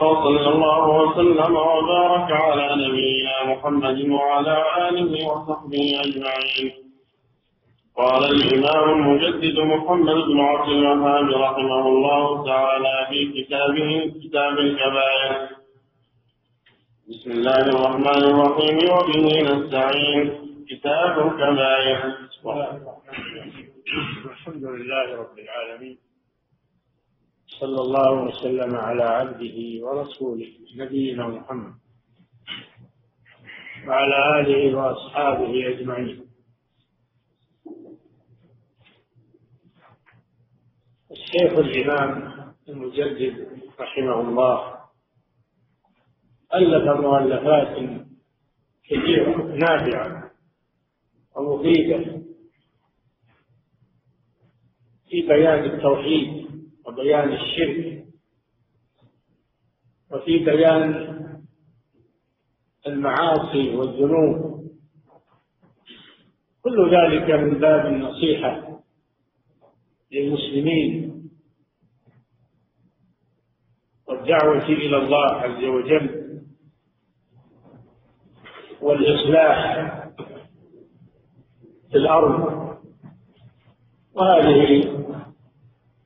وصلى الله وسلم وبارك على نبينا محمد وعلى آله وصحبه أجمعين. قال الإمام المجدد محمد بن عبد الوهاب رحمه الله تعالى في كتابه كتاب الكبائر. بسم الله الرحمن الرحيم. وبه نستعين. كتاب الكبائر. الحمد لله رب العالمين. صلى الله وسلم على عبده ورسوله نبينا محمد وعلى آله وأصحابه أجمعين. الشيخ الإمام المجدد رحمه الله ألف مؤلفات كثيرة نافعة ومفيدة في بيان التوحيد وبيان الشرك. وفي بيان المعاصي والذنوب. كل ذلك من باب النصيحة للمسلمين. والدعوة إلى الله عز وجل. والإصلاح في الأرض. وهذه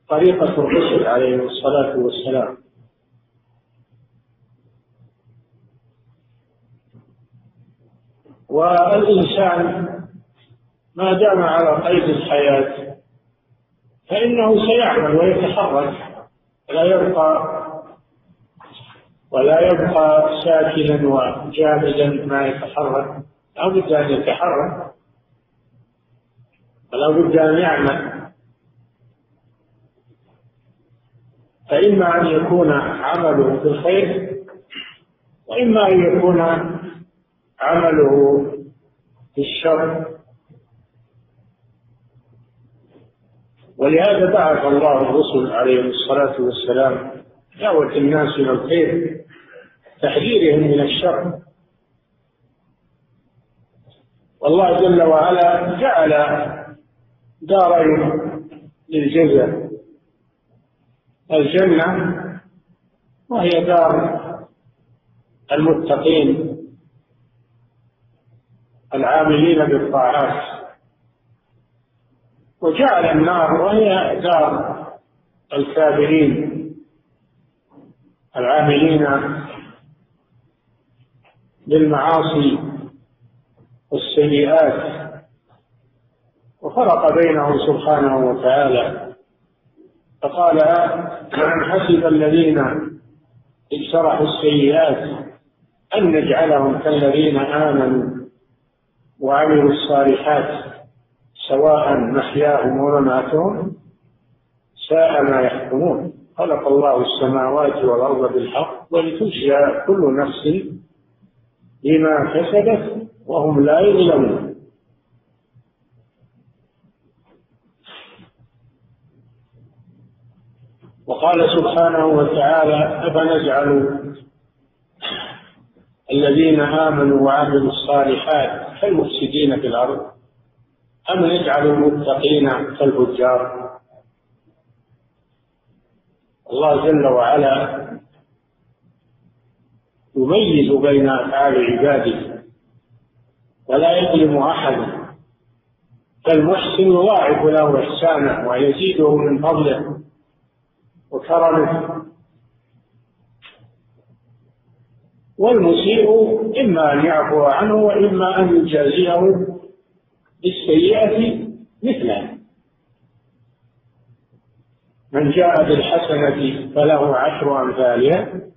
طريقة الرسل عليهم الصلاة والسلام. والإنسان ما دام على قيد الحياة فإنه سيعمل ويتحرك لا يبقى ولا يبقى ساكنا وجامدا ما يتحرك. لا بد أن يتحرك ولا بد أن يعمل. فإما أن يكون عمله بالخير وإما أن يكون عمله بالشر ولهذا بعث الله الرسل عليهم الصلاة والسلام دعوة الناس إلى الخير تحذيرهم من الشر. والله جل وعلا جعل دارين للجزاء. الجنة وهي دار المتقين العاملين بالطاعات. وجعل النار وهي دار الكافرين العاملين بالمعاصي والسيئات. وفرق بينهم سبحانه وتعالى. فقال حسب الذين اجترحوا السيئات أن نجعلهم كالذين آمنوا وعملوا الصالحات سواء محياهم ومماتهم ساء ما يحكمون. خلق الله السماوات والأرض بالحق ولتجزى كل نفس بما كسبت وهم لا يظلمون. وقال سبحانه وتعالى أفنجعل الذين آمنوا وعملوا الصالحات كالمفسدين في الأرض؟ أم نجعل المتقين كالفجار؟ الله جل وعلا يميز بين أفعال عباده ولا يظلم أحدا. فالمحسن يضاعف له إحسانه ويزيده من فضله. وكرمه والمسيء إما أن يعفو عنه وإما أن يجازيه بالسيئة مثله. من جاء بالحسنة فله عشر أمثالها.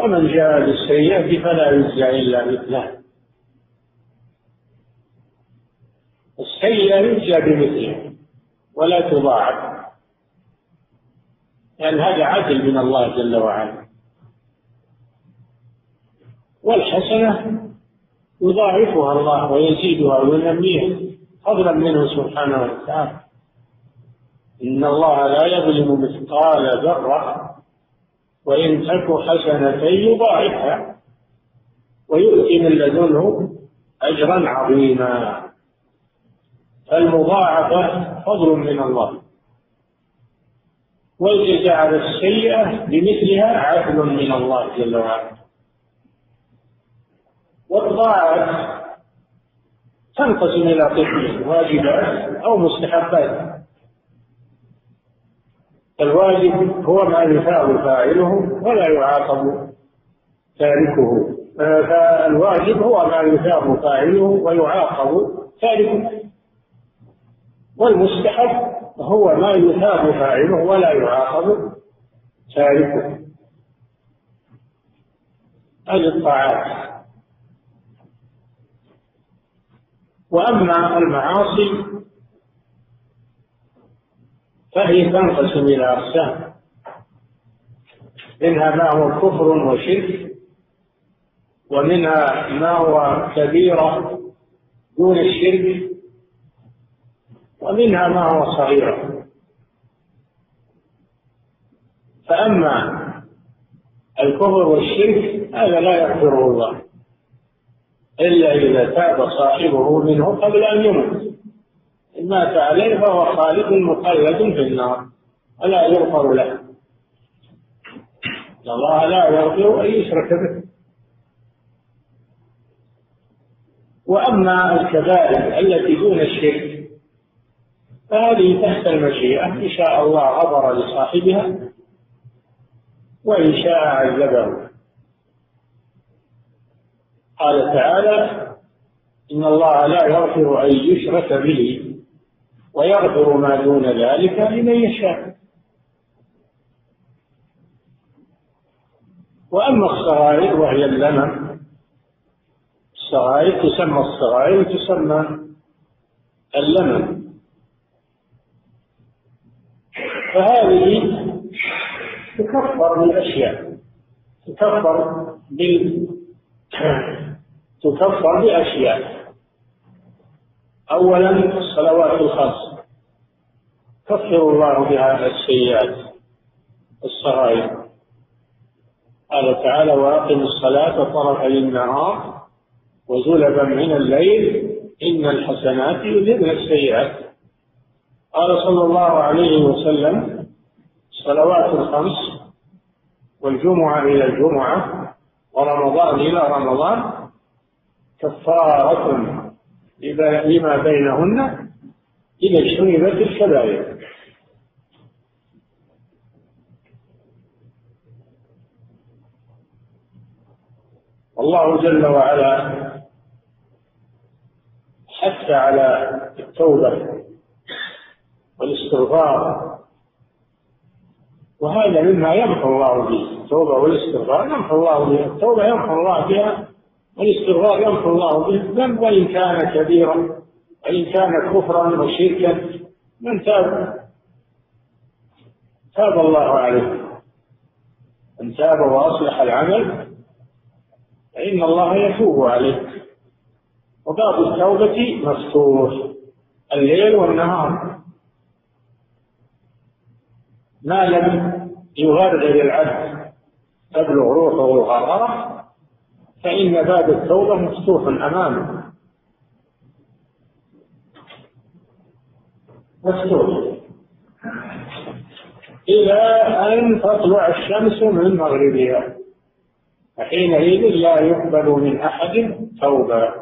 ومن جاء بالسيئة فلا يجزى إلا مثلها السيئة يجزى بمثلها ولا تضاعف. لأن هذا عدل من الله جل وعلا. والحسنة يضاعفها الله ويزيدها وينميها فضلا منه سبحانه وتعالى. إن الله لا يظلم مثقال ذرة وإن تك حسنة يضاعفها ويؤتي من لدنه أجرا عظيما. فالمضاعفة فضل من الله. والجزاء على السيئة بمثلها عدل من الله جل وعلا. والطاعات تنقسم إلى قسمين واجبات أو مستحبات. الواجب هو ما يثاب فاعله ولا يعاقب تاركه. فالواجب هو ما يثاب فاعله ويعاقب تاركه. والمستحب هو ما يثاب فاعله ولا يعاقب تاركه هذه الطاعات. وأما المعاصي فهي تنقسم إلى أقسام. منها ما هو كفر وشرك ومنها ما هو كبيرة دون الشرك ومنها ما هو صغيرة فأما الكفر والشرك هذا لا يغفره الله. إلا إذا تاب صاحبه منه قبل أن يموت. إن مات عليه فهو خالد مخلد في النار ولا يغفر له. إن الله لا يغفر أن يشرك به. وأما الكبائر التي دون الشرك فهذه تحت المشيئة. إن شاء الله غفر لصاحبها وإن شاء عذبه قال تعالى إن الله لا يغفر أن يشرك به ويغفر ما دون ذلك لمن يشاء. وأما الصغائر وهي اللمم الصغائر تسمى الصغائر وتسمى اللمم فهذه تكفر بالأشياء تكفر بال تكفر بأشياء. أولا الصلوات الخمس. كفر الله بها السيئات الصغائر. قال تعالى وأقم الصلاة طرفي النهار وزلفا من الليل إن الحسنات يذهبن السيئات. قال صلى الله عليه وسلم الصلوات الخمس والجمعة إلى الجمعة ورمضان إلى رمضان كفارة لما بينهن إذا اجتنبت الكبائر. الله جل وعلا حث على التوبة والاستغفار. وهذا مما يمحو الله به. التوبة والاستغفار يمحو الله بها التوبة يمحو الله بها والاستغفار يمحو الله به. بل وإن كان كبيرا وإن كان كفرا وشركا من تاب. تاب الله عليه. من تاب وأصلح العمل فإن الله يتوب عليه. وباب التوبة مفتوح. الليل والنهار. ما لم يغرغر العبد تبلغ روحه الغرغرة فإن باب التوبة مفتوح أمامه. مفتوح. إلى أن تطلع الشمس من مغربها فحينئذ لا يقبل من أحد توبة.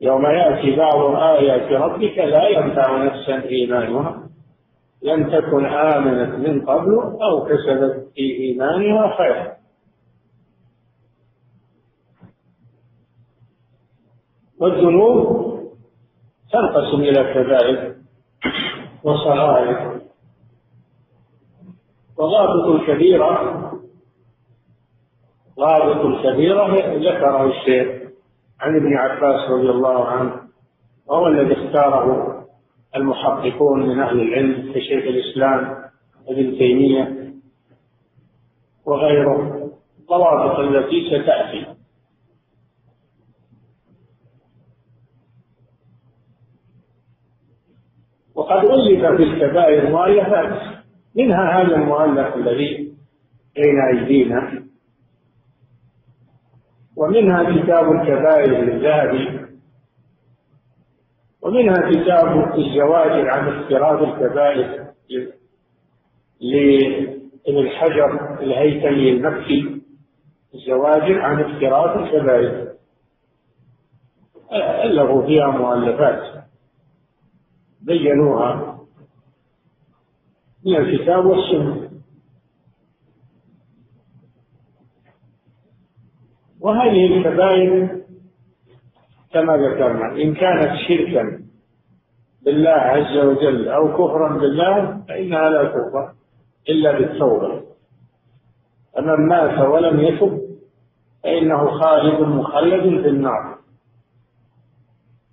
يوم يأتي بعض آيات ربك لا ينفع نفسا إيمانها. لم تكن آمنت من قبل أو كسبت في إيمانها خيرا. والذنوب تنقسم إلى كبائر وصغائر. وضابط الكبيرة ضابط الكبيرة ذكره الشيخ عن ابن عباس رضي الله عنه وهو الذي اختاره المحققون من أهل العلم كشيخ الإسلام ابن تيمية وغيره. الضوابط التي ستأتي. وقد ألف في الكبائر مؤلفات. منها هذا المؤلف الذي بين أيدينا. ومنها كتاب الكبائر للذهبي ومنها كتاب الزواج عن افتراض الكبائر لابن حجر الهيثمي المكي الزواجر عن افتراض الكبائر. ألفوا فيها مؤلفات. بينوها من الكتاب والسنة. وهذه الكبائر كما ذكرنا إن كانت شركا بالله عز وجل أو كفرا بالله فإنها لا تغفر إلا بالتوبة. فمن مات ولم يتب فإنه خالد مخلد في النار.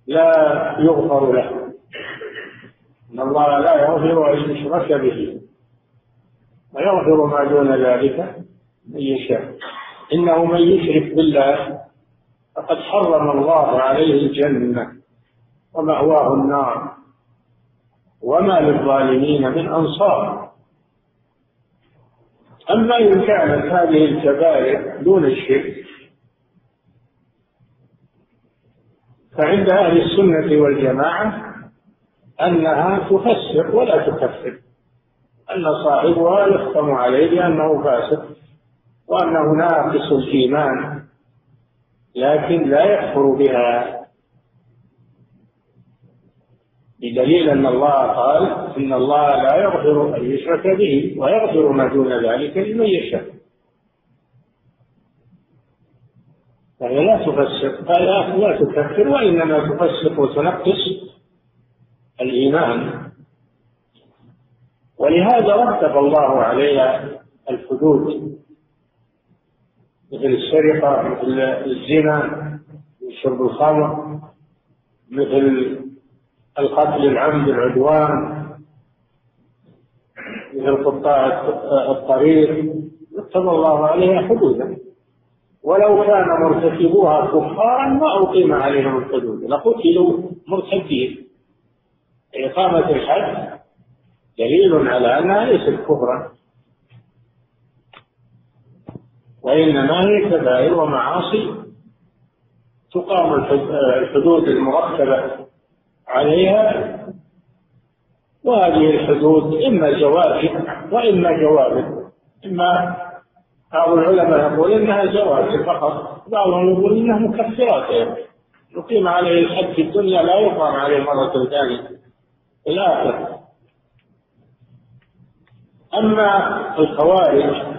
لا يغفر له. إن الله لا يغفر أن يشرك به. ويغفر ما دون ذلك من يشاء. إنه من يشرك بالله فقد حرم الله عليه الجنة ومأواه النار وما للظالمين من أنصار. أما إن كانت هذه الكبائر دون الشرك فعند أهل السنة والجماعة أنها تفسر ولا تكفر أن صاحبها يختم عليه بأنه فاسق وأنه ناقص الإيمان. لكن لا يكفر بها. بدليل أن الله قال إن الله لا يغفر أن يشرك به ويغفر ما دون ذلك لمن يشاء. فهي لا تفسر لا لا تكفر وإنما تفسق وتنقص الإيمان. ولهذا رتب الله عليها الحدود. مثل السرقة مثل الزنا شرب الخمر مثل القتل العمد العدوان مثل قطاع الطريق. كتب الله عليها حدودا. ولو كان مرتكبوها كفارا ما أقيم عليهم الحدود. لقتلوا مرتدين. إقامة الحد دليل على أنها ليست كفرا. وإنما هي كبائر ومعاصي تقام الحدود المرتبة عليها. وهذه الحدود إما زواجر وإما جوابر إما بعض العلماء يقول إنها زواجر فقط بعضهم يقول إنها مكفرات. يقيم عليه الحد في الدنيا لا يقام عليه مرة ثانية في الآخرة. أما الخوارج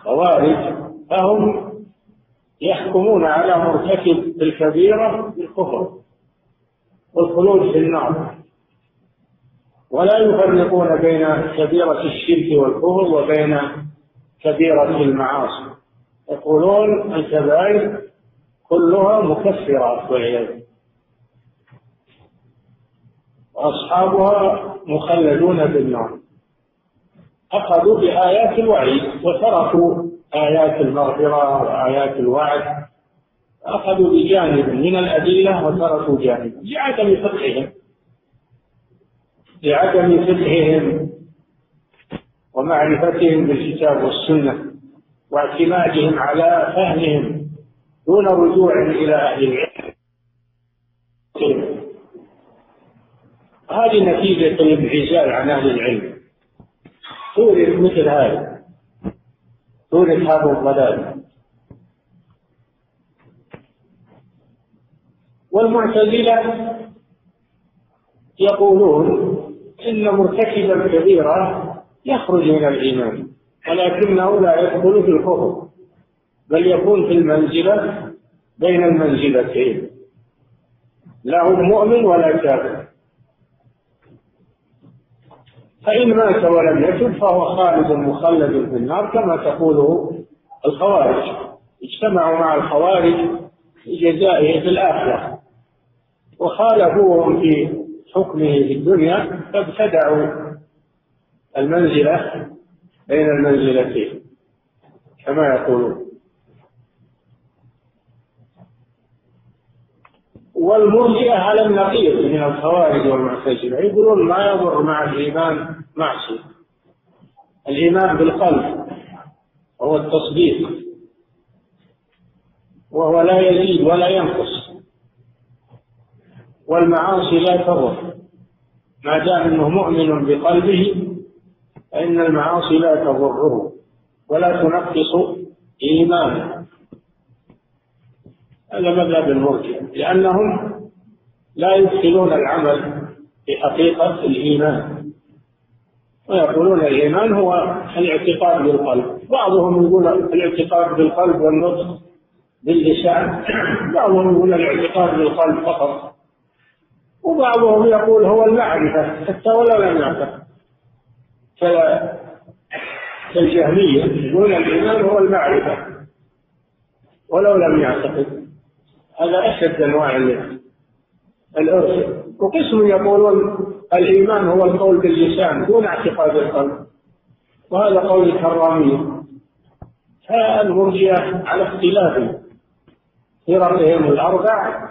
الخوارج فهم يحكمون على مرتكب الكبيرة بالكفر والخلود في النار. ولا يفرقون بين كبيرة الشرك والكفر وبين كبيرة المعاصي. يقولون الكبائر كلها مكفرات والعياذ وأصحابها مخلدون بالنار أخذوا بآيات الوعيد وتركوا آيات المغفرة وآيات الوعد. أخذوا بجانب من الأدلة وتركوا جانب لعدم فقههم. لعدم فقههم ومعرفتهم بالكتاب والسنة واعتمادهم على فهمهم دون رجوع إلى أهل العلم. هذه نتيجة الانعزال عن أهل العلم. تورث مثل هذا. تورث هذا الضلال والمعتزلة يقولون إن مرتكب الكبيرة يخرج من الإيمان ولكنه لا يدخل في الكفر بل يكون في المنزلة بين المنزلتين. لا هو مؤمن ولا كافر. فإن مات ولم يتب فهو خالد مخلد في النار كما تقوله الخوارج. اجتمعوا مع الخوارج في جزائه في الآخرة. وخالفوهم في حكمه في الدنيا فابتدعوا المنزلة بين المنزلتين كما يقولون. والمرجئة على النقيض من الخوارج والمعتزلة. يقولون ما يضر مع الإيمان معصية. الإيمان بالقلب وهو التصديق. وهو لا يزيد ولا ينقص. والمعاصي لا تضر. ما دام إنه مؤمن بقلبه فإن المعاصي لا تضره. ولا تنقص إيمانه. هذا مذهب المرجع لأنهم لا يدخلون العمل في حقيقة الإيمان. ويقولون الإيمان هو الاعتقاد بالقلب. بعضهم يقول الاعتقاد بالقلب والنطق باللسان. بعضهم يقول الاعتقاد بالقلب فقط. وبعضهم يقول هو المعرفة حتى ولو لم يعتقد. كالجهمية يقول الإيمان هو المعرفة ولو لم يعتقد. هذا أشد أنواع الإرث وقسم يقولون الإيمان هو القول باللسان دون اعتقاد القلب. وهذا قول الحرامية فالمرجئة على اختلاف فرقهم الأربع.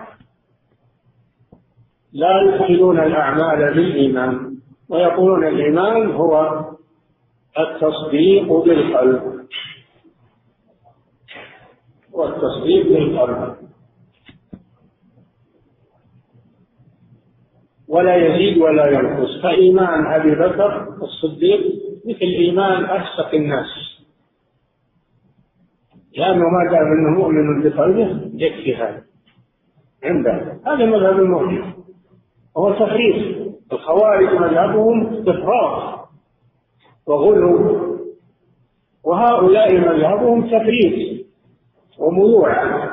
لا يدخلون الأعمال بالإيمان. ويقولون الإيمان هو التصديق بالقلب. والتصديق بالقلب. ولا يزيد ولا ينقص. فإيمان أبي بكر الصديق مثل إيمان أفسق الناس. لأنه ما دام أنه مؤمن بقلبه يكفي هذا. عنده. هذا مذهب المؤمن. هو تفريط الخوارج مذهبهم استفراغ وغلو. وهؤلاء مذهبهم تفريط وميوعة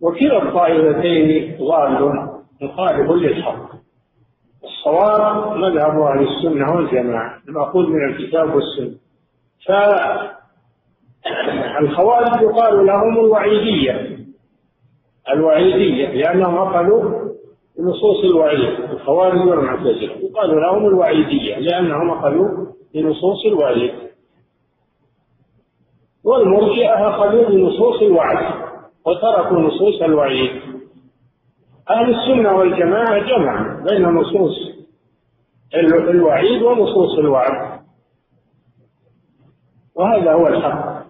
وكلا الطائفتين ضال مخالف للحق الصواب مذهب أهل السنة والجماعة المأخوذ من الكتاب والسنة. فالخوارج يقال لهم الوعيدية. الوعيدية لأنهم أخذوا بنصوص الوعيد. الخوارج والمعتزلة يقال لهم الوعيدية لأنهم أخذوا بنصوص الوعيد. والمرجئة أخذوا بنصوص الوعد وتركوا نصوص الوعيد. أهل السنة والجماعة جمع بين نصوص الوعيد ونصوص الوعد. وهذا هو الحق.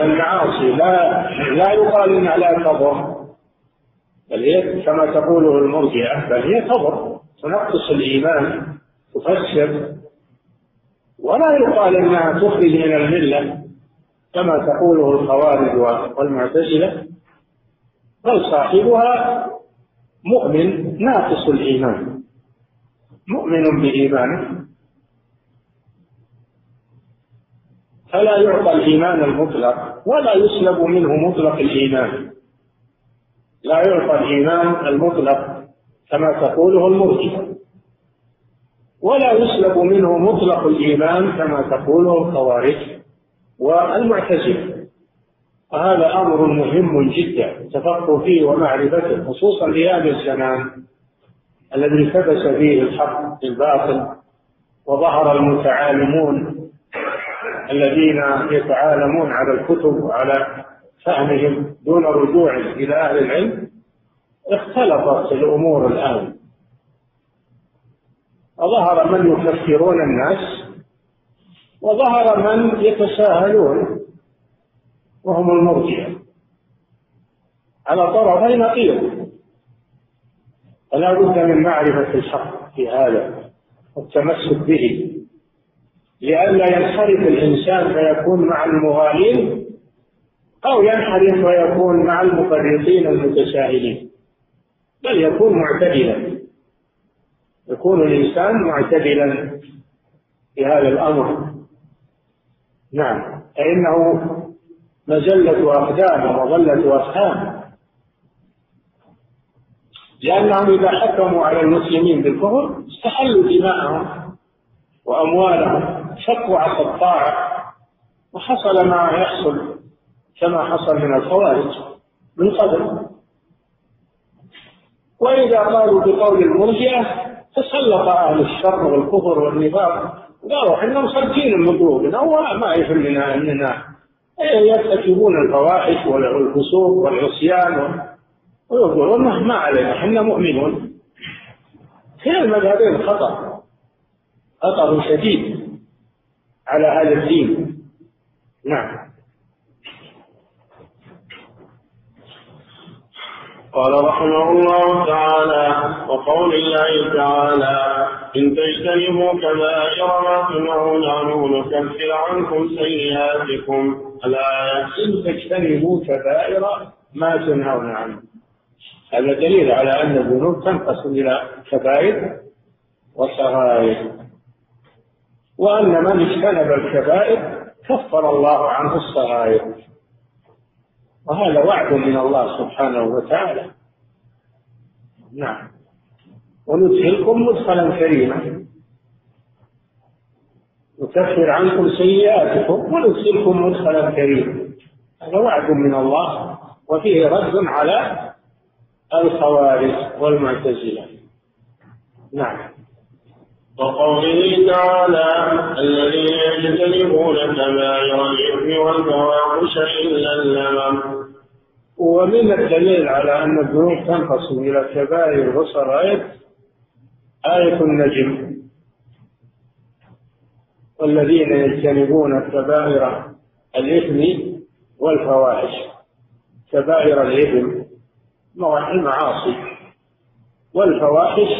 المعاصي لا لا يقال انها لا تضر بل هي كما تقوله المرجئة بل هي تضر تنقص الإيمان تفسر. ولا يقال إنها تخرج من الملة كما تقوله الخوارج والمعتزلة. بل صاحبها مؤمن ناقص الإيمان. مؤمن بإيمانه. فلا يعطى الإيمان المطلق ولا يسلب منه مطلق الإيمان. لا يعطى الإيمان المطلق كما تقوله المرجئة. ولا يسلب منه مطلق الإيمان كما تقوله الخوارج والمعتزلة. وهذا أمر مهم جدا التفقه فيه ومعرفته خصوصا في هذا الزمان الذي التبس فيه الحق بالباطل وظهر المتعالمون الذين يتعالمون على الكتب وعلى فهمهم دون رجوع إلى أهل العلم اختلطت الأمور الآن. وظهر من يكفرون الناس وظهر من يتساهلون. وهم المرجئة على طرفي نقيض. فلا بد من معرفة الحق في هذا والتمسك به. لئلا ينحرف الإنسان فيكون مع المغالين أو ينحرف ويكون مع المفرطين المتساهلين. بل يكون معتدلا. يكون الإنسان معتدلا في هذا الأمر. نعم. فإنه مزلة أقدام وظلة أفهام لأنهم إذا حكموا على المسلمين بالكفر استحلوا دماءهم وأموالهم شقوا عصا الطاعة وحصل ما يحصل كما حصل من الخوارج من قبل. وإذا قالوا بقول المرجئة تسلط أهل الشر والكفر والنفاق قالوا إحنا مصدقين من هو ما يهمنا إننا يرتكبون الفواحش والفسوق والعصيان ويقولون ما علينا إحنا مؤمنون. كلا المذهبين خطأ خطأ شديد على هذا الدين. نعم. قال رحمه الله تعالى وقول الله تعالى إن تجتنبوا كبائر ما تنهون عنه نكفر عنكم سيئاتكم. الآية إن تجتنبوا كبائر ما تنهون عنه. هذا دليل على أن الذنوب تنقسم إلى كبائر وصغائر. وأن من اجتنب الكبائر كفر الله عنه الصغائر. وهذا وعد من الله سبحانه وتعالى. نعم. وندخلكم مدخلا كريما. نكفر عنكم سيئاتكم وندخلكم مدخلا كريما. هذا وعد من الله وفيه رد على الخوارج والمعتزلة. نعم. وقوله تعالى الذين يجتنبون كبائر الإثم والفواحش إلا اللمم. ومن الدليل على أن الذنوب تنقسم إلى كبائر وصغائر آية النجم. والذين يجتنبون كبائر الإثم والفواحش. كبائر الإثم المعاصي والفواحش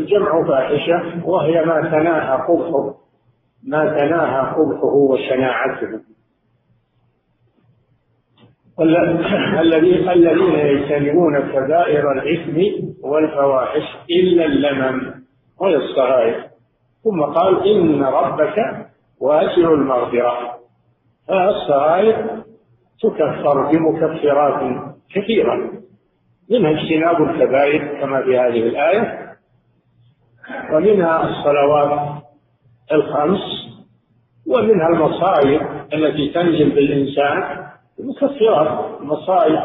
جمع فاحشة وهي ما تناهى قبحه ما تناهى قبحه وشناعته. الذين الذين يجتنبون كبائر الإثم والفواحش إلا اللمم وهي الصغائر. ثم قال إن ربك واسع المغفرة. فالصغائر تكفر بمكفرات كثيرة. منها اجتناب الكبائر كما في هذه الآية ومنها الصلوات الخمس ومنها المصائب التي تنزل بالإنسان مكفرات مصائب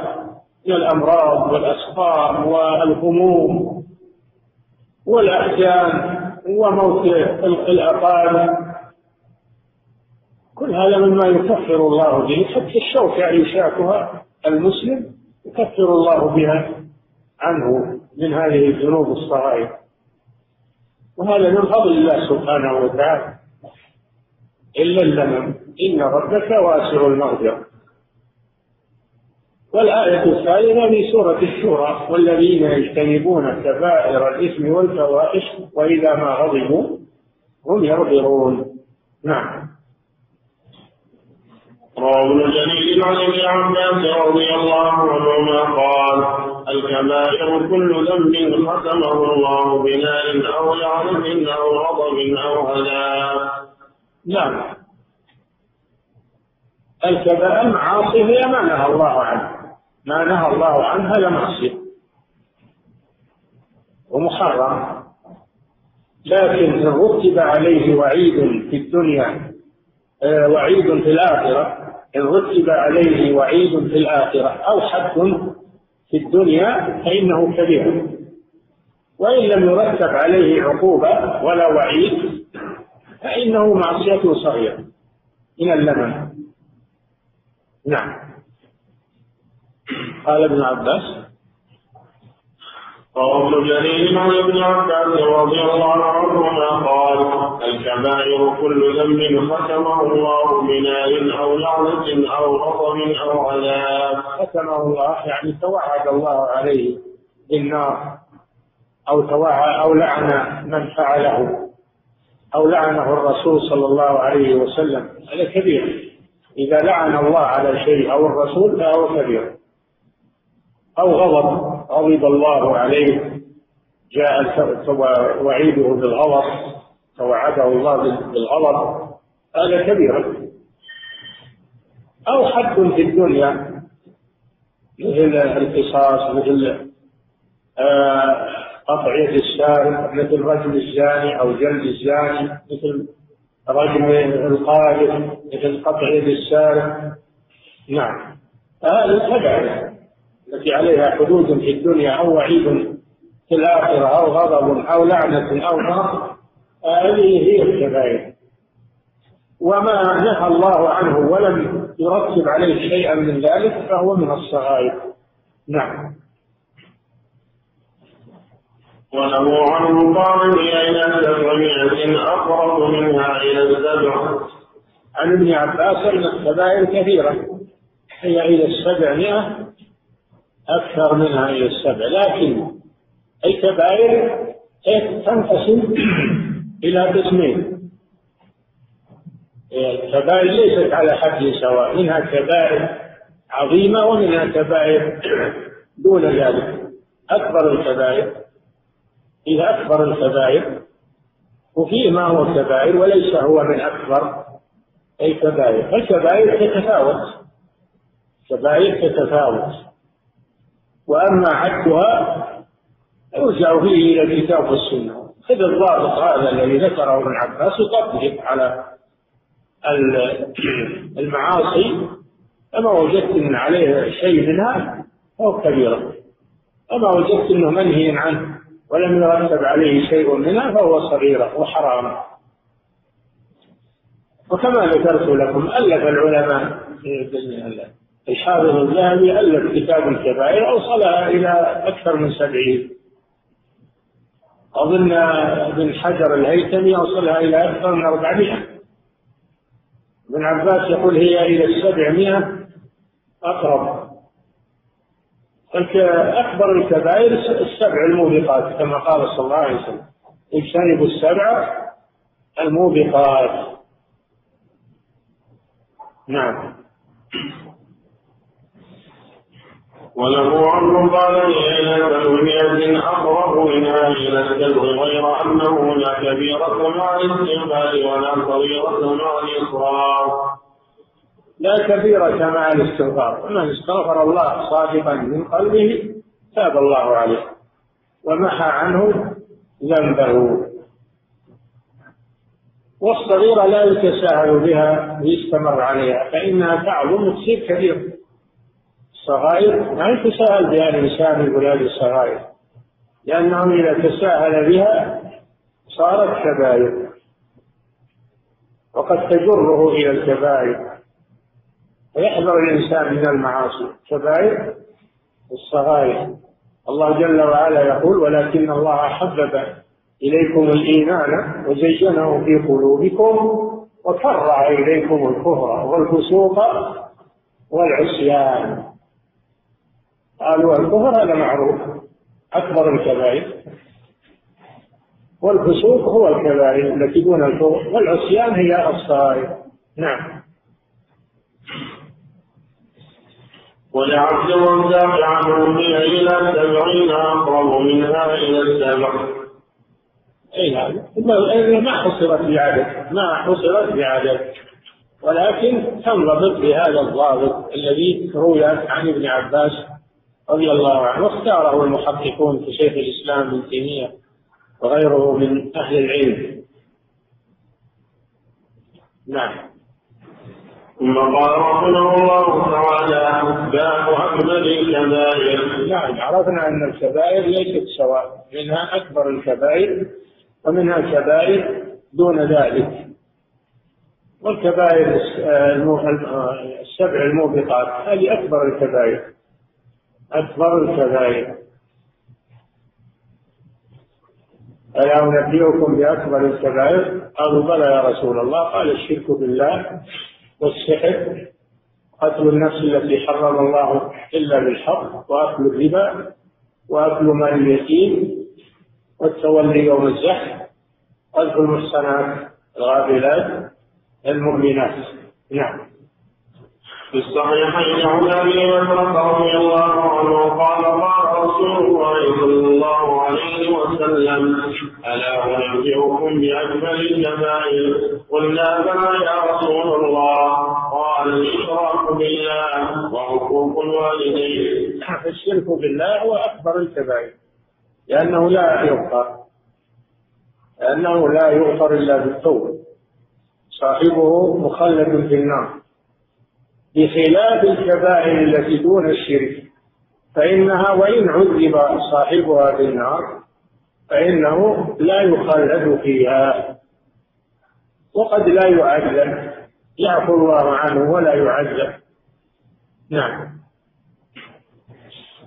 من الأمراض والأسقام والهموم والأحزان. وموت الأقارب كل هذا مما يكفر الله به حتى الشوكة يشاكها المسلم يكفر الله بها عنه من هذه الذنوب الصغائر. وهذا من فضل الله سبحانه وتعالى. إلا اللمم إن ربك واسع المغفرة. والآية الثالثة في سورة الشورى والذين يجتنبون كبائر الإثم والفواحش وإذا ما غضبوا هم يغفرون نعم. روى ابن جرير عن ابن عباس رضي الله عنهما قال الكبائر كل ذنب ختمه الله بنار أو لعنة أو غضب أو عذاب نعم. الكبائر المعاصي هي ما نهى الله عنه. ما نهى الله عنها لمعصية ومحرم. لكن إن رتب عليه وعيد في الدنيا آه، وعيد في الآخرة إن رتب عليه وعيد في الآخرة أو حد في الدنيا فإنه كبير. وإن لم يرتب عليه عقوبة ولا وعيد فإنه معصية صغيرة. من اللمن نعم. قال ابن عباس ابن جرير عن ابن عباس رضي الله عنهما قال الكبائر كل ذنب ختمه الله بنار أو لعنة أو غضب أو عذاب. ختمه الله يعني توعد الله عليه بالنار أو توعد أو لعن من فعله أو لعنه الرسول صلى الله عليه وسلم. هذا كبير. إذا لعن الله على شيء أو الرسول فهو كبير. أو غضب غضب الله عليه جاء وعيده بالغضب توعده الله بالغضب هذا كبير. أو حد في الدنيا مثل القصاص مثل آه، قطع يد السارق مثل رجم الزاني أو جلد الزاني مثل رجم القاذف مثل قطع يد السارق. نعم. هذه كبائر التي عليها حدود في الدنيا أو وعيد في الآخرة أو غضب أو لعنة أو نار هذه هي الكبائر. وما نهى الله عنه ولم يرتب عليه شيئا من ذلك فهو من الصغائر. نعم. وله عنه قال إلى سبعمائة أقرب منها إلى السبع. عن ابن عباس أن الكبائر كثيرة. هي إلى السبعمائة أكثر منها إلى السبع. لكن الكبائر تنقسم إلى قسمين؟ الكبائر ليست على حد سواء. منها كبائر عظيمة ومنها كبائر دون ذلك. أكبر الكبائر فيها أكبر الكبائر وفيه ما هو كبائر وليس هو من أكبر الكبائر فالكبائر تتفاوت. كبائر تتفاوت. وأما عدها يرجع فيه إلى الكتاب والسنة. خذ الضابط هذا الذي ذكره ابن عباس وطبقه على المعاصي. فما وجدت إن عليه شيء منها فهو كبيرة وما وجدت إنه منهي عنه ولم يرتب عليه شيء منها فهو صغيرة وحرام. وكما ذكرت لكم ألف العلماء الحافظ الذهبي ألف كتاب الكبائر أوصلها إلى أكثر من سبعين. أظن ابن حجر الهيثمي أوصلها إلى أكثر من أربعمائة. ابن عباس يقول هي إلى السبعمائة أقرب. أكبر الكبائر السبع الموبقات كما قال صلى الله عليه وسلم. اجتنبوا السبع الموبقات. نعم. وله عمر قال إلى تلوية أقرب منها إلى الكذب غير أنه لا كبيرة مع الاستغفار ولا صغيرة مع الإصرار لا كبيرة مع الاستغفار من استغفر الله صادقا من قلبه تاب الله عليه ومحى عنه ذنبه. والصغيرة لا يتساهل بها ويستمر عليها فإنها تعظم وتصير كبيرة الصغائر ما يتساهل بها الإنسان يقول هذه الصغائر؟ لأنه إذا تساهل بها صارت كبائر. وقد تجره إلى الكبائر. ويحذر الإنسان من المعاصي. كبائر الصغائر. الله جل وعلا يقول ولكن الله حبب إليكم الإيمان وزينه في قلوبكم وكره إليكم الكفر والفسوق والعصيان. قالوا الكفر هذا معروف. أكبر الكبائر. والفسوق هو الكبائر التي دون الكفر والعصيان هي الصغائر نعم. ولعبد الرزاق عنه إلى سبعين أقرب منها إلى السبع. أي نعم. ما حصرت بعدد. ما حصرت بعدد. ولكن تنضبط بهذا الضابط الذي روي عن ابن عباس رضي الله عنه واختاره المحققون كشيخ الإسلام ابن تيمية وغيره من أهل العلم. نعم. ثم قال رحمه الله تعالى باب اكبر الكبائر. نعم عرفنا أن الكبائر ليست سواء منها أكبر الكبائر ومنها كبائر دون ذلك. والكبائر السبع الموبقات هذه أكبر الكبائر. أكبر الكبائر. ألا أنبئكم بأكبر الكبائر؟ قالوا بلى يا رسول الله. قال الشرك بالله والسحر قتل النفس التي حرم الله إلا بالحق وأكل الربا وأكل مال اليتيم والتولي يوم الزحف قذف المحصنات الغافلات المؤمنات. نعم. في الصحيحين عن أبي بكر رضي الله عنه قال قال رسول الله صلى الله عليه وسلم ألا أنبئكم باكبر الكبائر قلنا بلى يا رسول الله. قال الإشراك بالله وعقوق الوالدين. الشرك بالله هو أكبر الكبائر لأنه لا يغفر لأنه لا يغفر إلا بالتوبة. صاحبه مخلد في النار. بخلاف الكبائر التي دون الشرك فإنها وإن عذب صاحبها بالنار فإنه لا يخلد فيها وقد لا يعذب يعفو الله عنه ولا يعذب. نعم.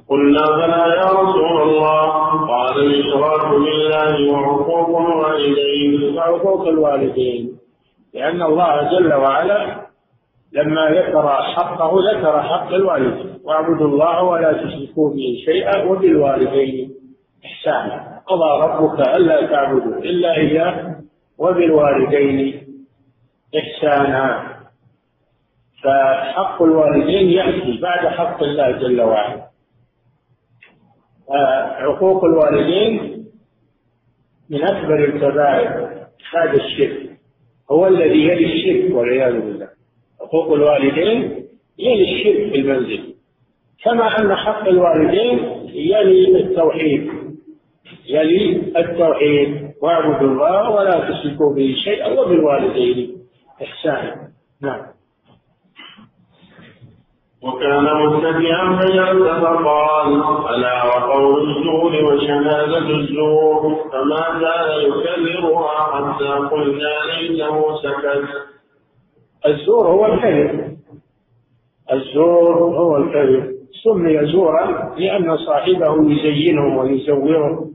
قلنا بلى يا رسول الله قال الإشراك بالله وعقوق الوالدين. وعقوق الوالدين لأن الله جل وعلا لما ذكر حقه ذكر حق الوالدين واعبدوا الله ولا تشركوا به شيئا وبالوالدين إحسانا. قضى ربك ألا تعبدوا إلا إياه وبالوالدين إحسانا. فحق الوالدين يأتي بعد حق الله جل وعلا. عقوق الوالدين من أكبر الكبائر هذا الشرك. هو الذي يلي الشرك والعياذ بالله. حقوق الوالدين يلي الشرك في المنزل. كما أن حق الوالدين يلي التوحيد يلي التوحيد. واعبدوا الله ولا تشركوا به شيئا وبالوالدين إحسانا نعم. وكان فجلس فقال الا وقول الزور وشهادة الزور فما زال يكررها حتى قلنا ليته سكت. الزور هو الكذب الزور هو الكذب سمي زورا لأن صاحبه يزينه ويزوره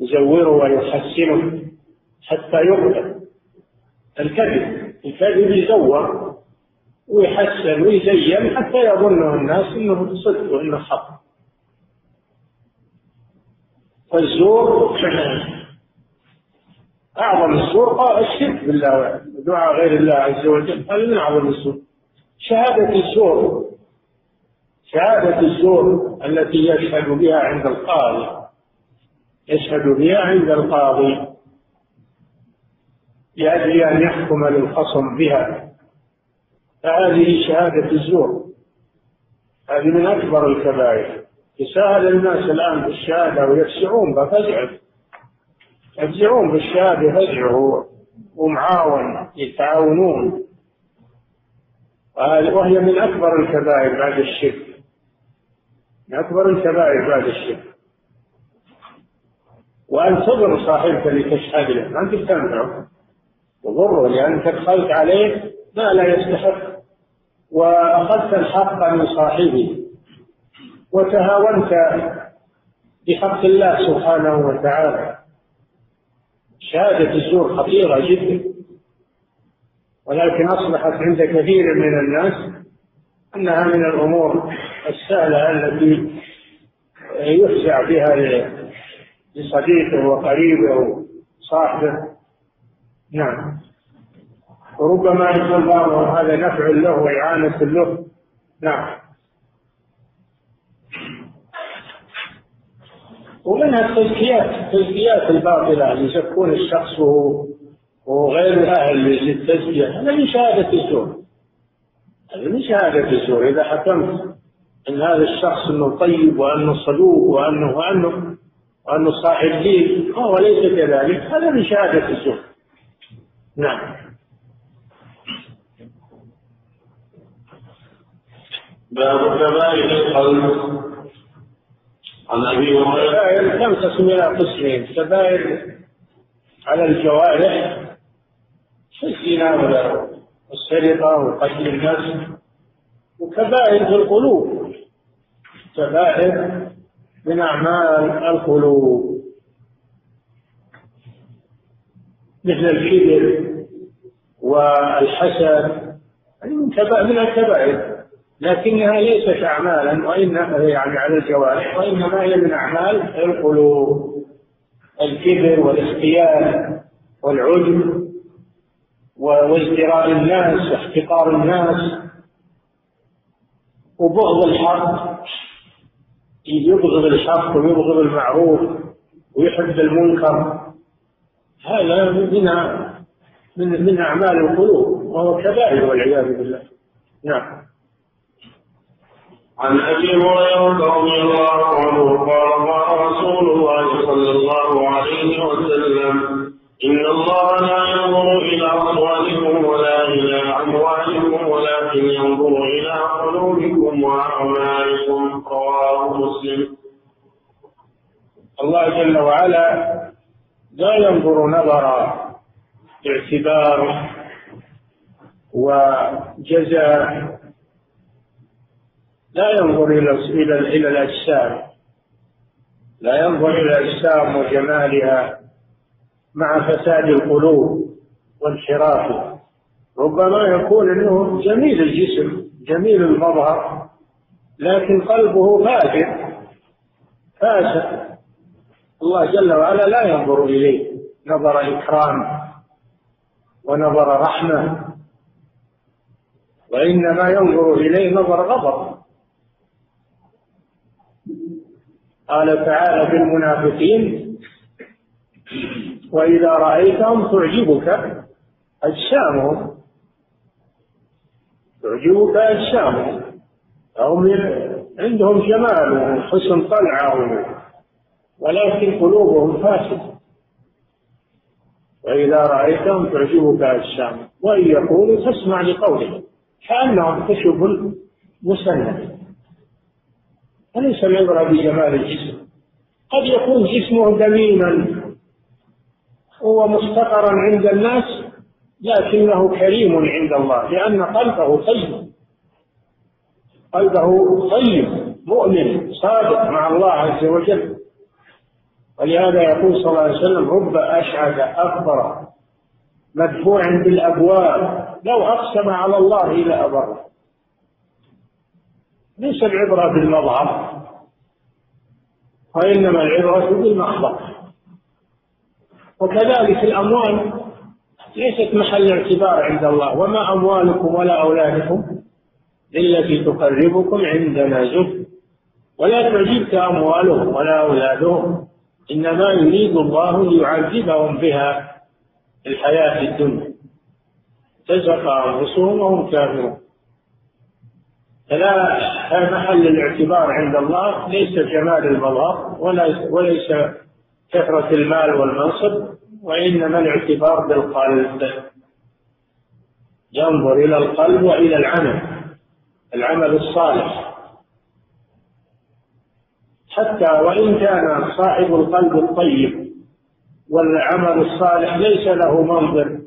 يزوره ويحسنه حتى يقبل الكذب الكذب يزور ويحسن ويزين حتى يظنه الناس إنه صدق وإنه حق. فالزور أعظم الزور الشرك بالله ودعاء غير الله عز وجل هذا من أعظم الزور شهادة الزور شهادة الزور التي يشهد بها عند القاضي يشهد بها عند القاضي لأجل أن يحكم للخصم بها. فهذه شهادة الزور هذه من أكبر الكبائر. يساهل الناس الآن بالشهادة ويفزعون بفزع يفزعون بالشهادة فزع ومعاون يتعاونون. وهي من أكبر الكبائر بعد الشرك. من أكبر الكبائر بعد الشرك. وأن تضر صاحبك لتشهد له ما أنت تنفعه تضره لأنك دخلت عليه ما لا يستحق. وأخذت الحق من صاحبه. وتهاونت بحق الله سبحانه وتعالى. شهادة الزور خطيرة جدا. ولكن أصبحت عند كثير من الناس أنها من الأمور السهلة التي يفزع بها لصديقه وقريبه وصاحبه. نعم. وربما يكون بعضهم هذا نفع له وإعانة له. نعم. ومنها التزكيات التزكيات الباطلة يزكون الشخص وهو غير أهل للتزكية. هذا من شهادة الزور. هذا من شهادة الزور. إذا حكمت أن هذا الشخص أنه طيب وأنه صدوق وأنه وأنه وأنه صاحب دين هو ليس كذلك. هذا من شهادة الزور. نعم. باب كبائر القلب. عن أبي هريرة. إلى قسمين كبائر على الجوارح كالزنا والسرقة وقتل الناس وكبائر في القلوب كبائر من أعمال القلوب. مثل الكبر والحسد من الكبائر. لكنها ليست أعمالا وإنما يعني على الجوارح وإنما هي من أعمال القلوب الكبر والاختيار والعجب وازدراء الناس واحتقار الناس. وبغض الحق يبغض الحق ويبغض المعروف ويحب المنكر. هذا من من من أعمال القلوب وهو كبائر والعياذ بالله. نعم. عن أبي هريرة رضي الله عنه قال قال رسول الله صلى الله عليه وسلم إن الله لا ينظر إلى اصواتكم ولا إلى أموالكم ولكن ينظر إلى قلوبكم وأعمالكم. رواه مسلم. الله جل وعلا لا ينظر نظر اعتبار وجزاء لا ينظر إلى إلى إلى الأجسام. لا ينظر إلى الأجسام وجمالها مع فساد القلوب وانحرافها ربما يكون إنه جميل الجسم جميل المظهر لكن قلبه فاجر فاسق الله جل وعلا لا ينظر إليه. نظر إكرام ونظر رحمة. وإنما ينظر إليه نظر غضب. قال تعالى في المنافقين وإذا رأيتهم تعجبك أجسامهم تعجبك أجسامهم. هم عندهم جمال وحسن طلعة ولكن قلوبهم فاسدة. وإذا رأيتهم تعجبك أجسامهم. وإن يقولوا تسمع لقولهم كأنهم كشف مسند أليس العبرة بجمال الجسم؟ قد يكون جسمه دميما هو مستقرا عند الناس لكنه كريم عند الله لأن قلبه طيب. قلبه طيب مؤمن صادق مع الله عز وجل. ولهذا يقول صلى الله عليه وسلم رب أشعث أكبر مدفوع بالأبواب لو أقسم على الله إلى أبره ليس العبرة بالمظهر وإنما العبرة بالمخبر. وكذلك الأموال ليست محل اعتبار عند الله وما أموالكم ولا أولادكم التي تقربكم عندنا زهد. ولا تعجبك أموالهم ولا أولادهم إنما يريد الله ليعذبهم بها في الحياة الدنيا. تزهق أنفسهم وهم كافرون. فلا محل الاعتبار عند الله ليس جمال المظهر وليس كثرة المال والمنصب وإنما الاعتبار بالقلب. ينظر إلى القلب وإلى العمل العمل الصالح. حتى وإن كان صاحب القلب الطيب والعمل الصالح ليس له منظر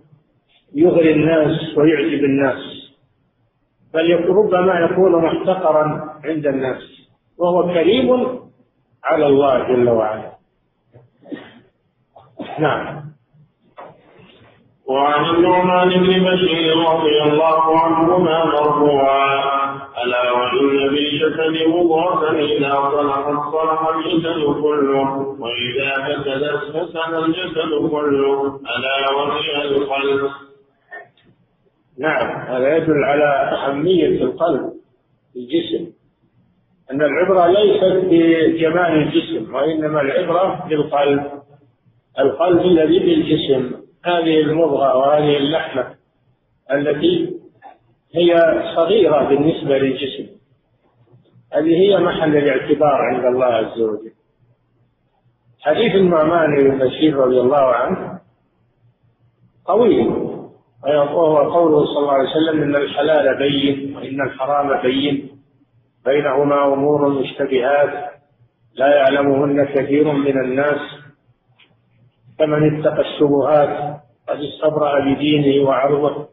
يغري الناس ويعجب الناس. بل ربما يكون محتقرا عند الناس وهو كريم على الله جل وعلا. نعم. وعن النعمان بن بشير رضي الله عنهما مرفوعا ألا وإن بالجسد مضغة إذا صلحت صلح الجسد كله وإذا فسدت فسد الجسد كله ألا وهي القلب نعم هذا يدل على أهمية القلب في الجسم. أن العبرة ليست بجمال الجسم وإنما العبرة بالقلب القلب الذي بالجسم هذه المضغة وهذه اللحمة التي هي صغيرة بالنسبة للجسم. هذه هي محل الاعتبار عند الله عز وجل. حديث النعمان بن بشير رضي الله عنه طويل وهو قوله صلى الله عليه وسلم إن الحلال بين وإن الحرام بين. بينهما أمور مشتبهات. لا يعلمهن كثير من الناس. فمن اتقى الشبهات قد استبرأ بدينه وعرضه.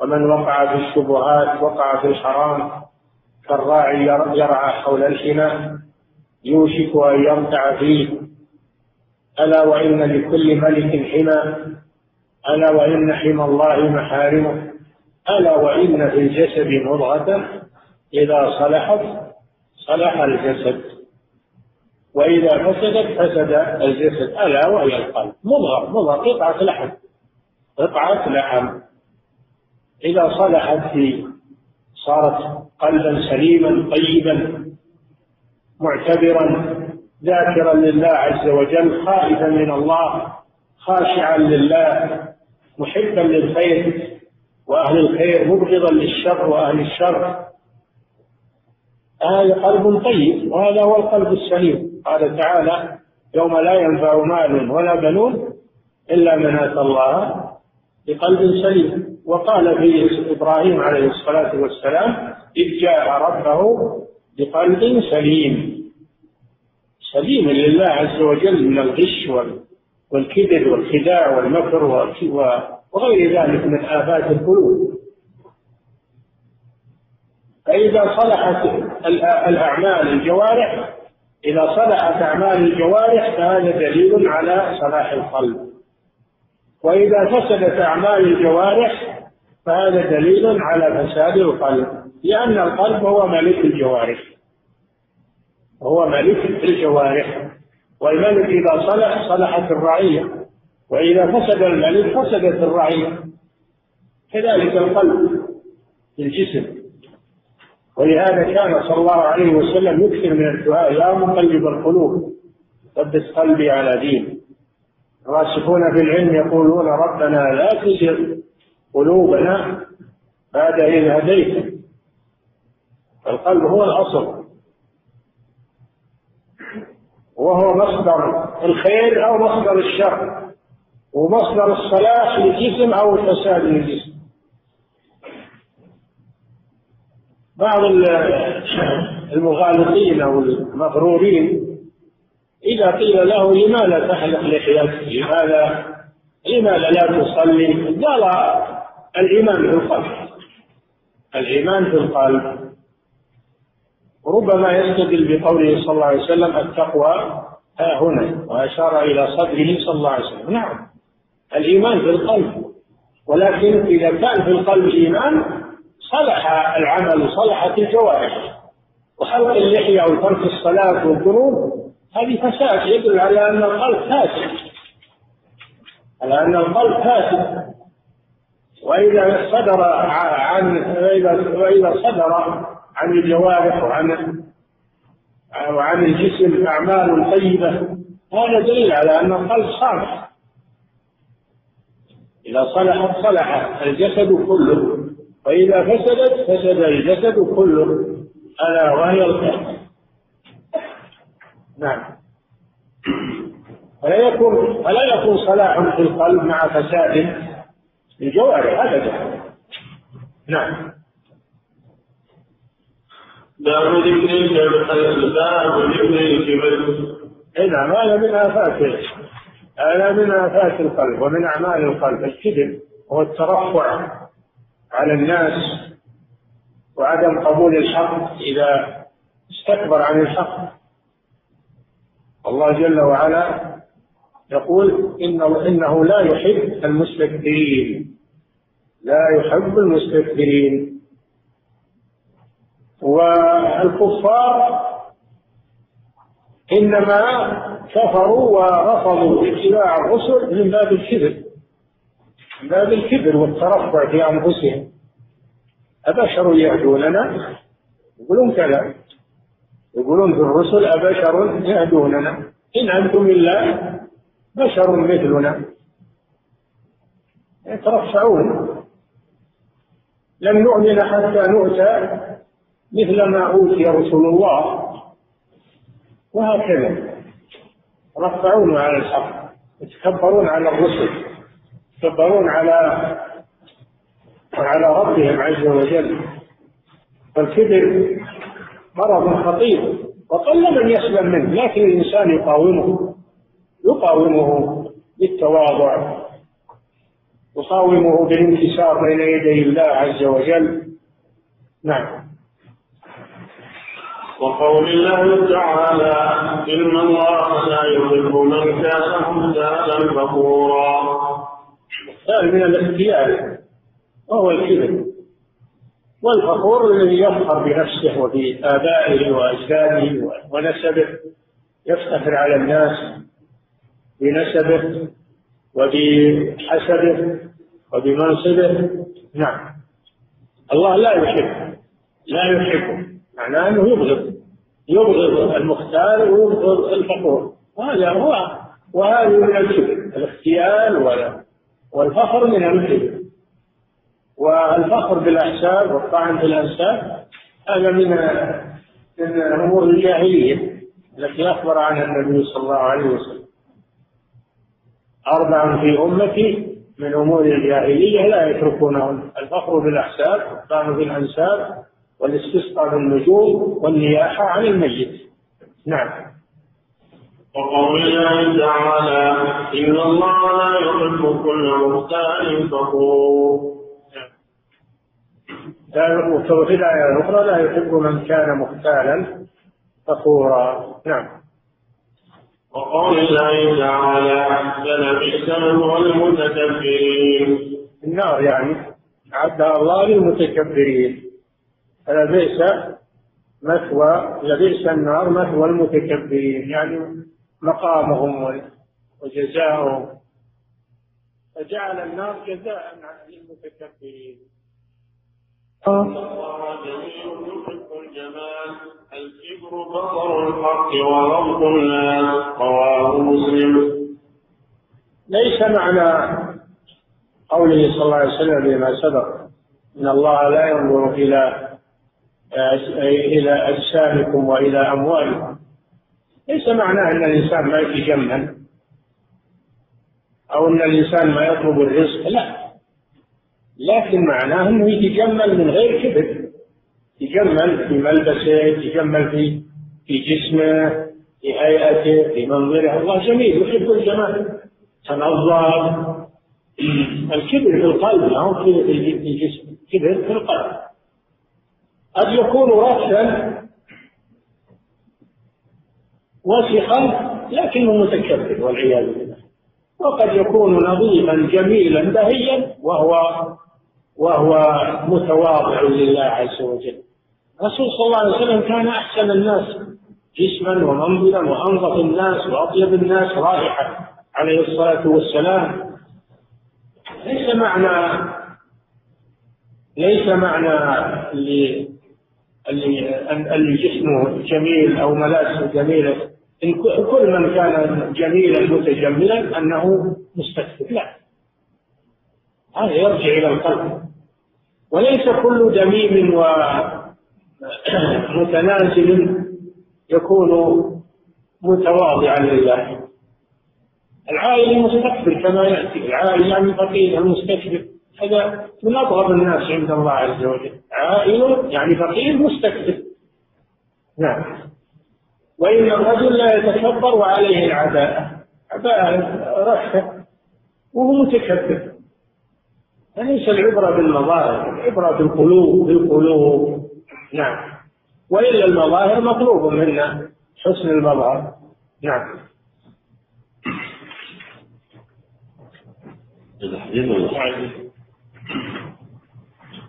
ومن وقع في الشبهات وقع في الحرام كالراعي يرعى حول الحمى يوشك أن يرتع فيه. ألا وإن لكل ملك حمى ألا وإن حمى الله محارمه. ألا وإن في الجسد مضغة. إذا صلحت صلح الجسد. وإذا فسدت فسد الجسد. ألا وهي القلب. مضغة مضغة. قطعة لحم. قطعة لحم. إذا صلحت في صارت قلبا سليما طيبا معتبرا ذاكرا لله عز وجل خائفا من الله خاشعا لله محبا للخير وأهل الخير مبغضا للشر وأهل الشر. هذا قلب طيب وهذا هو القلب السليم. قال تعالى يوم لا ينفع مال ولا بنون إلا من آتى الله بقلب سليم. وقال في إبراهيم عليه الصلاة والسلام إذ جاء ربه بقلب سليم. سليم لله عز وجل من الغش والكبر والخداع والمكر وغير ذلك من آفات القلوب. فإذا صلحت الأعمال الجوارح إذا صلحت أعمال الجوارح فهذا دليل على صلاح القلب. وإذا فسدت أعمال الجوارح فهذا دليل على فساد القلب. لأن القلب هو ملك الجوارح. هو ملك الجوارح. والملك إذا صلح صلحت الرعية. وإذا فسد الملك فسدت الرعية. كذلك القلب في الجسم. ولهذا كان صلى الله عليه وسلم يكثر من الدعاء يا مقلب القلوب ثبت قلبي على دين. الراسخون في العلم يقولون ربنا لا تزغ قلوبنا بعد إذ هديت القلب هو الأصل. وهو مصدر الخير أو مصدر الشر ومصدر الصلاح للجسم أو الفساد للجسم بعض المغالطين أو المغرورين إذا قيل له لماذا تحلق لحيتك؟ لماذا لماذا لا تصلي؟ قال الإيمان في القلب الإيمان في القلب ربما يستدل بقوله صلى الله عليه وسلم التقوى ها هنا. وأشار إلى صدره صلى الله عليه وسلم. نعم. الإيمان في القلب ولكن إذا كان في القلب إيمان صلح العمل صلحت الجوارح. وحلق اللحية وترك الصلاة والذنوب هذه فساد يدل على أن القلب فاسد. على أن القلب فاسد. وإذا صدر عن وإذا وإذا صدر عن الجوارح وعن وعن الجسم أعمال طيبة. هذا دليل على أن القلب صالح. إذا صلحت صلح الجسد كله وإذا فسدت فسد الجسد كله. ألا وهي القلب. نعم. فلا يكون فلا يكون صلاح في القلب مع فساد الجوارح أبدا. نعم. باب ذكر الكبر اي نعم هذا من آفات هذا من آفات القلب ومن أعمال القلب. الكذب هو الترفع على الناس وعدم قبول الحق. إذا استكبر عن الحق الله جل وعلا يقول إنه, إنه لا يحب المستكبرين. لا يحب المستكبرين. والكفار إنما كفروا ورفضوا اتباع الرسل من باب الكبر من باب الكبر والترفع في أنفسهم. أبشر يهدوننا؟ يقولون كذا. يقولون في الرسل أبشر يهدوننا. إن أنتم إلا بشر مثلنا. يترفعون. لن نؤمن حتى نؤتى مثل ما أوتي رسول الله وهكذا. يرفعون على الحق يتكبرون على الرسل يتكبرون على على ربهم عز وجل. فالكبر مرض خطير وقل من يسلم منه لكن الإنسان يقاومه يقاومه بالتواضع يقاومه بالانكسار بين يدي الله عز وجل. نعم. وقول الله تعالى إن الله لا يحب من كان مختالا فخورا. هذا من الاختيار. وهو الكبر والفخور الذي يفخر بنفسه وبآبائه وأجداده ونسبه يفتخر على الناس بنسبه وبحسبه وبمنصبه. نعم. الله لا يحب لا يحبه. معناه إنه يبغض. يبغض المختار ويبغض الفخور وهذا هو. وهذا من الكبر الاختيال والفخر من الكبر والفخر بالأحساب والطعن في الانساب هذا من من امور الجاهلية التي أخبر عنها النبي صلى الله عليه وسلم. أربع في أمتي من أمور الجاهلية لا يتركونهن الفخر بالأحساب والطعن في الانساب والاستسقاء بالنجوم والنياحة عن الميت. نعم. وقول الله تعالى إن الله لا يحب كل مختال فخور. وفي الآية الأخرى لا يحب من كان مختالا فخورا. نعم. وقول الله تعالى فلبئس مثوى المتكبرين النار يعني أعدها الله للمتكبرين. فلبئس مثوى لبئس النار مثوى المتكبرين يعني مقامهم وجزاؤهم. فجعل النار جزاء للمتكبرين الله جميل يحب الجمال الكبر بطر الحق وغضب الناس رواه مسلم ليس معنى قوله صلى الله عليه وسلم بما سبق إن الله لا ينظر إلى إلى أجسامكم وإلى أموالكم. ليس معناه أن الإنسان ما يتجمل أو أن الإنسان ما يطلب الرزق لا. لكن معناه أنه يتجمل من غير كبر يتجمل في ملبسه يتجمل في في جسمه في هيئته في منظره. الله جميل يحب الجمال. تنظر. الكبر في القلب ما هو في الجسم؟ كبر في القلب. قد يكون رأسا وسخا لكنه متكبر والعياذ بالله. وقد يكون نظيفا جميلا بهيا وهو وهو متواضع لله عز وجل. الرسول صلى الله عليه وسلم كان أحسن الناس جسما ومنظرا وأنظف الناس وأطيب الناس رائحه عليه الصلاة والسلام. ليس معنى ليس معنى اللي جسمه جميل أو ملابسه جميلة. إن كل من كان جميلا متجملا أنه مستكبر لا. هذا يرجع إلى القلب. وليس كل دميم ومتنازل يكون متواضعا لله. العائل مستكبر كما يأتي. العائل يعني فقير المستكبر هذا من اضرب الناس عند الله عز وجل. عائل يعني فقير مستكبر. نعم. وإن الرجل لا يتكبر وعليه العباءه عباءه رشة وهو متكبر. فليس العبرة بالمظاهر العبرة بالقلوب بالقلوب. نعم. وإلا المظاهر مطلوب منا حسن المظهر. نعم.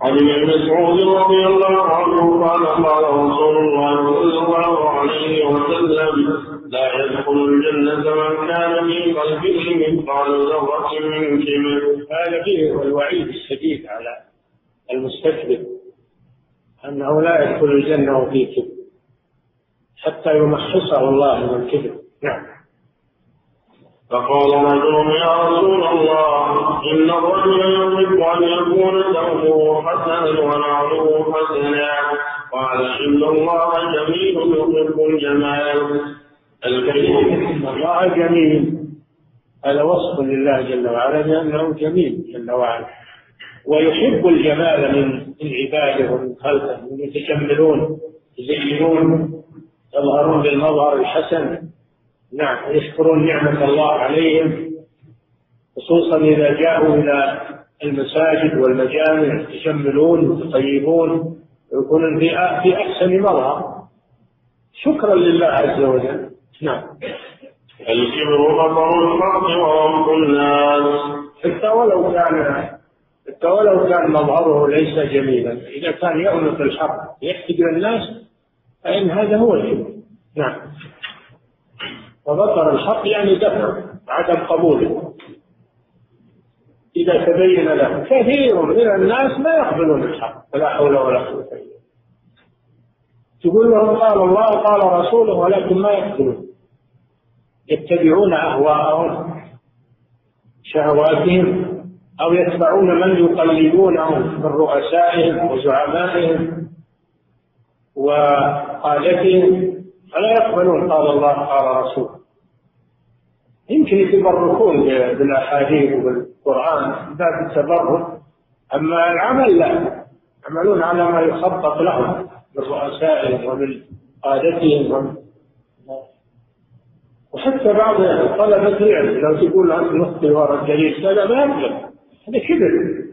عن ابن مسعود رضي الله عنه قال قال رسول الله صلى الله عليه وسلم لا يدخل الجنة من كان في قلبه مثقال ذرة من كبر. هذا فيه الوعيد الشديد على المستكبر أنه لا يدخل الجنة وفي كبر حتى يمحصه الله من الكبر. نعم. فقال رجل يا رسول الله إن الرجل يحب أن يكون ثوبه حسنا ونعله حسنا قال إن الله جميل يحب الجمال. الكريم. الله جميل. هذا وصف لله جل وعلا بأنه جميل جل وعلا. ويحب الجمال من من عباده ومن خلقه. يتجملون يزينون يظهرون بالمظهر الحسن. نعم يشكرون نعمة الله عليهم. خصوصا إذا جاءوا إلى المساجد والمجامع يتجملون ويتطيبون ويكونون في في أحسن مظهر شكرا لله عز وجل. نعم. الكبر بطر الحق ورب الناس حتى ولو كان حتى ولو كان مظهره ليس جميلا. إذا كان يؤنف الحق يحتقر الناس فإن هذا هو الكبر. نعم. وبطر الحق يعني دفع عدم قبوله إذا تبين له كثير من الناس ما يقبلون الحق فلا حول ولا قوة إلا بالله. تقول لهم قال الله قال رسوله ولكن ما يقبلون. يتبعون أهواءهم شهواتهم أو يتبعون من يقلدونهم من رؤسائهم وزعمائهم وقادتهم فلا يقبلون. قال الله قال رسول يمكن يتبركون بالأحاديث وبالقرآن باب التبرك أما العمل لا. يعملون على ما يخطط لهم من رؤسائهم ومن قادتهم وحتى بعض طلبة العلم لو تقول أنت نخطي وراء الدليل هذا ما يقبل هذا كبر.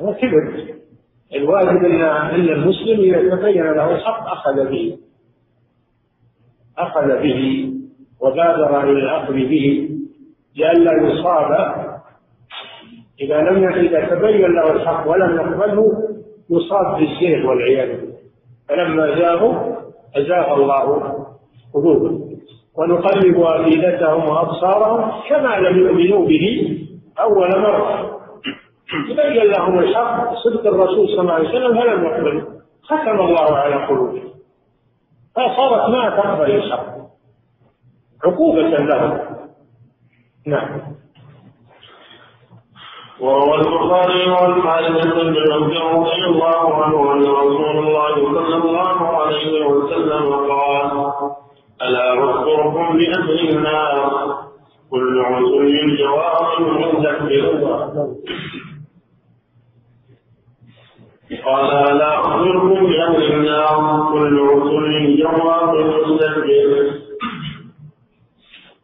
هذا كبر. الواجب ان إن المسلم يتبين له الحق أخذ به. أخذ به. وبادر إلى الأخذ به لئلا يصاب. إذا لم إذا تبين له الحق ولم يقبله يصاب بالزيغ والعياذ بالله. فلما زاغوا أزاغ الله قلوبهم. ونقلب أفئدتهم وأبصارهم كما لم يؤمنوا به أول مرة. تبين لهم الحق صدق الرسول صلى الله عليه وسلم فلم يقبلوا ختم الله على قلوبهم. فصارت ما تقبل الحق. عقوبة لهم نعم. وروى البخاري حارثة بن رضي الله عنه أن رسول الله صلى الله عليه وسلم قال ألا أخبركم بأهل النار كل عسل جواب من قال ألا أخبركم بأهل النار كل عسل جواب مستكبر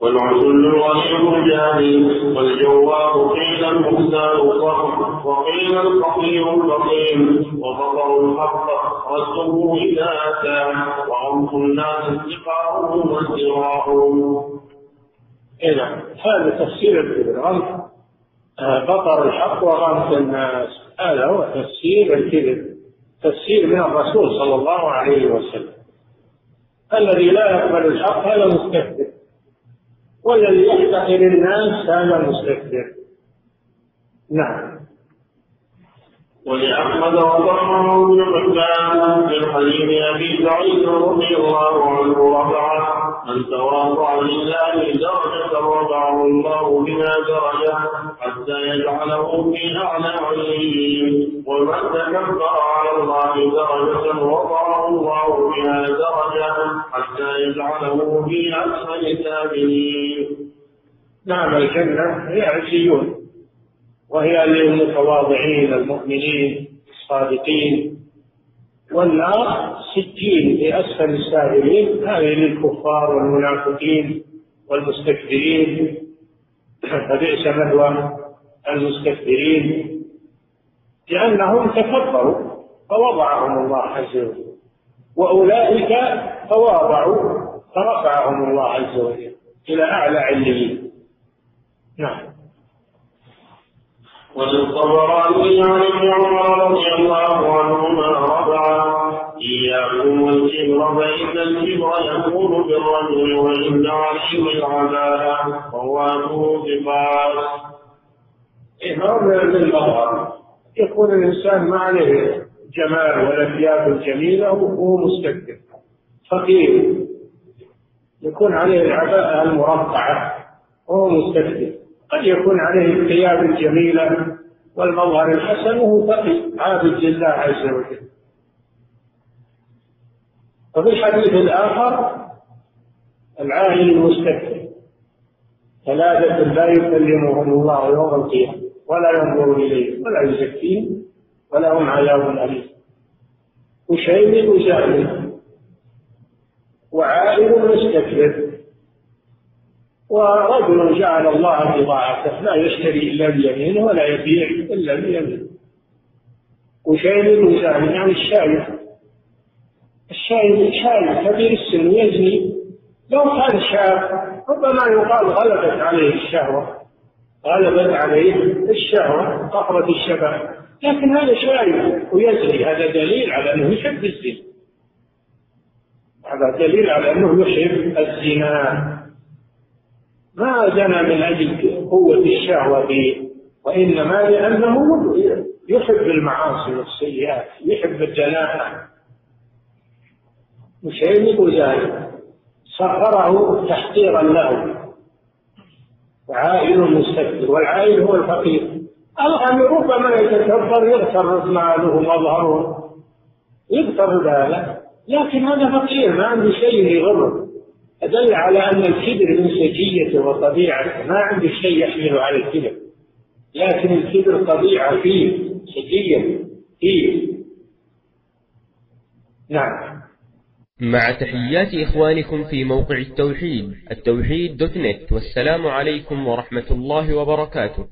والعسل الجاهل والجواب قيل المختار الصخر وقيل الفقير الفقير وبطر الحق رده إذا أتى وعرف الناس استقاؤهم وازدراؤهم إذا هذا تفسير الكبر بطر الحق وغمس الناس. هذا هو تفسير الكبر تفسير من الرسول صلى الله عليه وسلم. الذي لا يقبل الحق هذا مستكبر والذي يحتقر الناس هذا مستكبر نعم. ولأحمد وضمه بن حبان من حديث أبي سعيد رضي الله عنه رفعه من تواضع لله درجة رفعه الله بها درجة حتى يجعله في أعلى عليين ومن تكبر على الله درجة وضعه الله بها درجة حتى يجعله في أسفل سابلين. نعم الجنة هي عزيون وهي للمتواضعين المؤمنين الصادقين والنار سجين في أسفل السائلين هذه للكفار والمنافقين والمستكبرين. فبئس مثوى المستكبرين. لأنهم تكبروا فوضعهم الله عز وجل. وأولئك تواضعوا فرفعهم الله عز وجل إلى أعلى عليين. نعم. وللطبراني عن ابن عمر رضي الله عنهما رفعا إياكم والكبر فإن الكبر يكون بالرجل وإن عليه العباءة وهو صفات. إهرام للمظهر يكون الإنسان ما عليه جمال ولا ثياب جميلة وهو مستكبر فقير يكون عليه العباءة المرقعة وهو مستكبر قد يكون عليه الثياب الجميلة والمظهر الحسن وهو تقي عابد لله عز وجل. وفي الحديث الآخر العاهل المستكبر ثلاثة لا يكلمهم الله يوم القيامة ولا ينظر إليهم ولا يزكيهم ولهم عذاب أليم. وشيء وزاهد. وعائل مستكبر ورجل جعل الله بضاعته لا يشتري إلا بيمينه ولا يبيع إلا بيمينه. وشاهد وسائل يعني الشايب الشايب شايب كبير السن يزني لو كان شاب ربما يقال غلبت عليه الشهوة. غلبت عليه الشهوة قهرة الشباب. لكن هذا شايب ويزني هذا دليل على أنه يحب الزنا. هذا دليل على أنه يحب الزنا. ما زنى من أجل قوة الشهوة فيه وإنما لأنه يحب المعاصي والسيئات يحب الدناءة يشيء ذلك سخره تحقيرا له. وعائل مستكبر والعائل هو الفقير. الغني ربما يتكبر يغتر ماله ومظهره. يغتر ذلك لكن هذا فقير ما عنده شيء يغره. أدل على أن الكبر من سجيته وطبيعته ما عنده شيء يحمله على الكبر. لكن الكبر طبيعة فيه سجية فيه. نعم. مع تحيات إخوانكم في موقع التوحيد التوحيد دوت نت. والسلام عليكم ورحمة الله وبركاته.